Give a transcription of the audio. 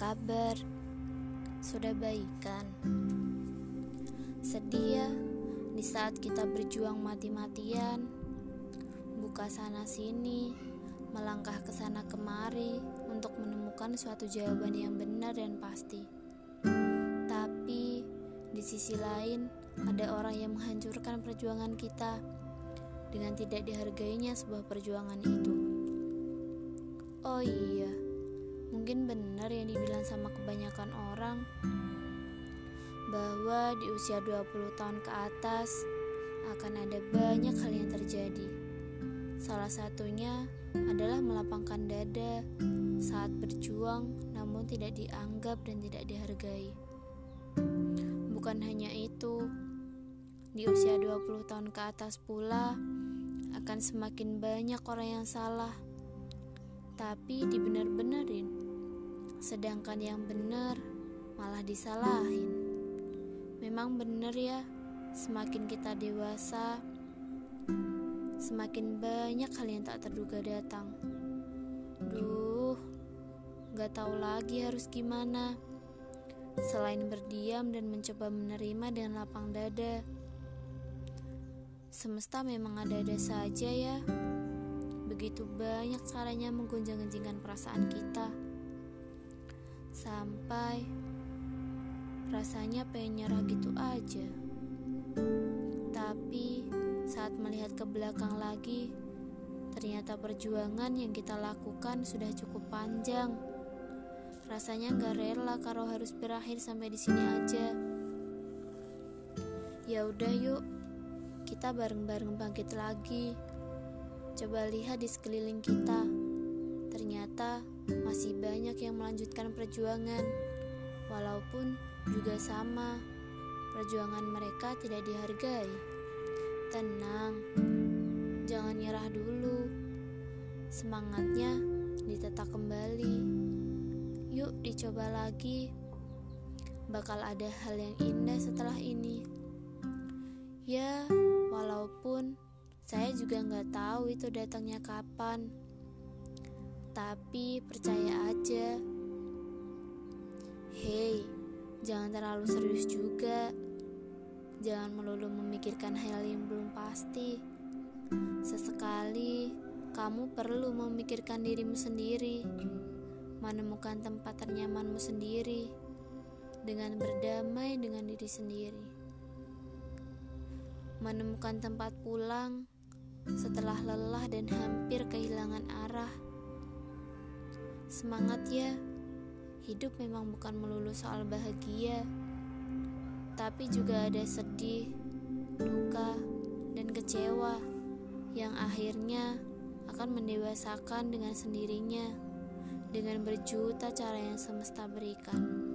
kabar? Sudah baikan? Sedih ya di saat kita berjuang mati-matian, buka sana sini, melangkah ke sana kemari untuk menemukan suatu jawaban yang benar dan pasti. Tapi di sisi lain, ada orang yang menghancurkan perjuangan kita dengan tidak dihargainya sebuah perjuangan itu. Oh iya, mungkin benar yang dibilang sama kebanyakan orang bahwa di usia 20 tahun ke atas akan ada banyak hal yang terjadi. Salah satunya adalah melapangkan dada saat berjuang namun tidak dianggap dan tidak dihargai. Bukan hanya itu, di usia 20 tahun ke atas pula akan semakin banyak orang yang salah tapi dibenar-benarin. Sedangkan yang benar malah disalahin. Memang benar ya, semakin kita dewasa, semakin banyak hal yang tak terduga datang. Duh, gak tahu lagi harus gimana. Selain berdiam dan mencoba menerima dengan lapang dada. Semesta memang ada-ada saja ya. Begitu banyak caranya menggunjang-ganjingkan perasaan kita. Sampai rasanya pengen nyerah gitu aja. Tapi saat melihat ke belakang lagi, ternyata perjuangan yang kita lakukan sudah cukup panjang. Rasanya gak rela kalau harus berakhir sampai di sini aja. Ya udah yuk, kita bareng-bareng bangkit lagi. Coba lihat di sekeliling kita. Ternyata masih banyak yang melanjutkan perjuangan. Walaupun juga sama, perjuangan mereka tidak dihargai. Tenang, jangan nyerah dulu. Semangatnya ditetak kembali. Yuk dicoba lagi. Bakal ada hal yang indah setelah ini. Ya, walaupun saya juga nggak tahu itu datangnya kapan. Tapi percaya aja. Hei, jangan terlalu serius juga. Jangan melulu memikirkan hal yang belum pasti. Sesekali kamu perlu memikirkan dirimu sendiri, menemukan tempat ternyamanmu sendiri, dengan berdamai dengan diri sendiri, menemukan tempat pulang setelah lelah dan hampir kehilangan arah. Semangat ya, hidup memang bukan melulu soal bahagia, tapi juga ada sedih, duka, dan kecewa yang akhirnya akan mendewasakan dengan sendirinya dengan berjuta cara yang semesta berikan.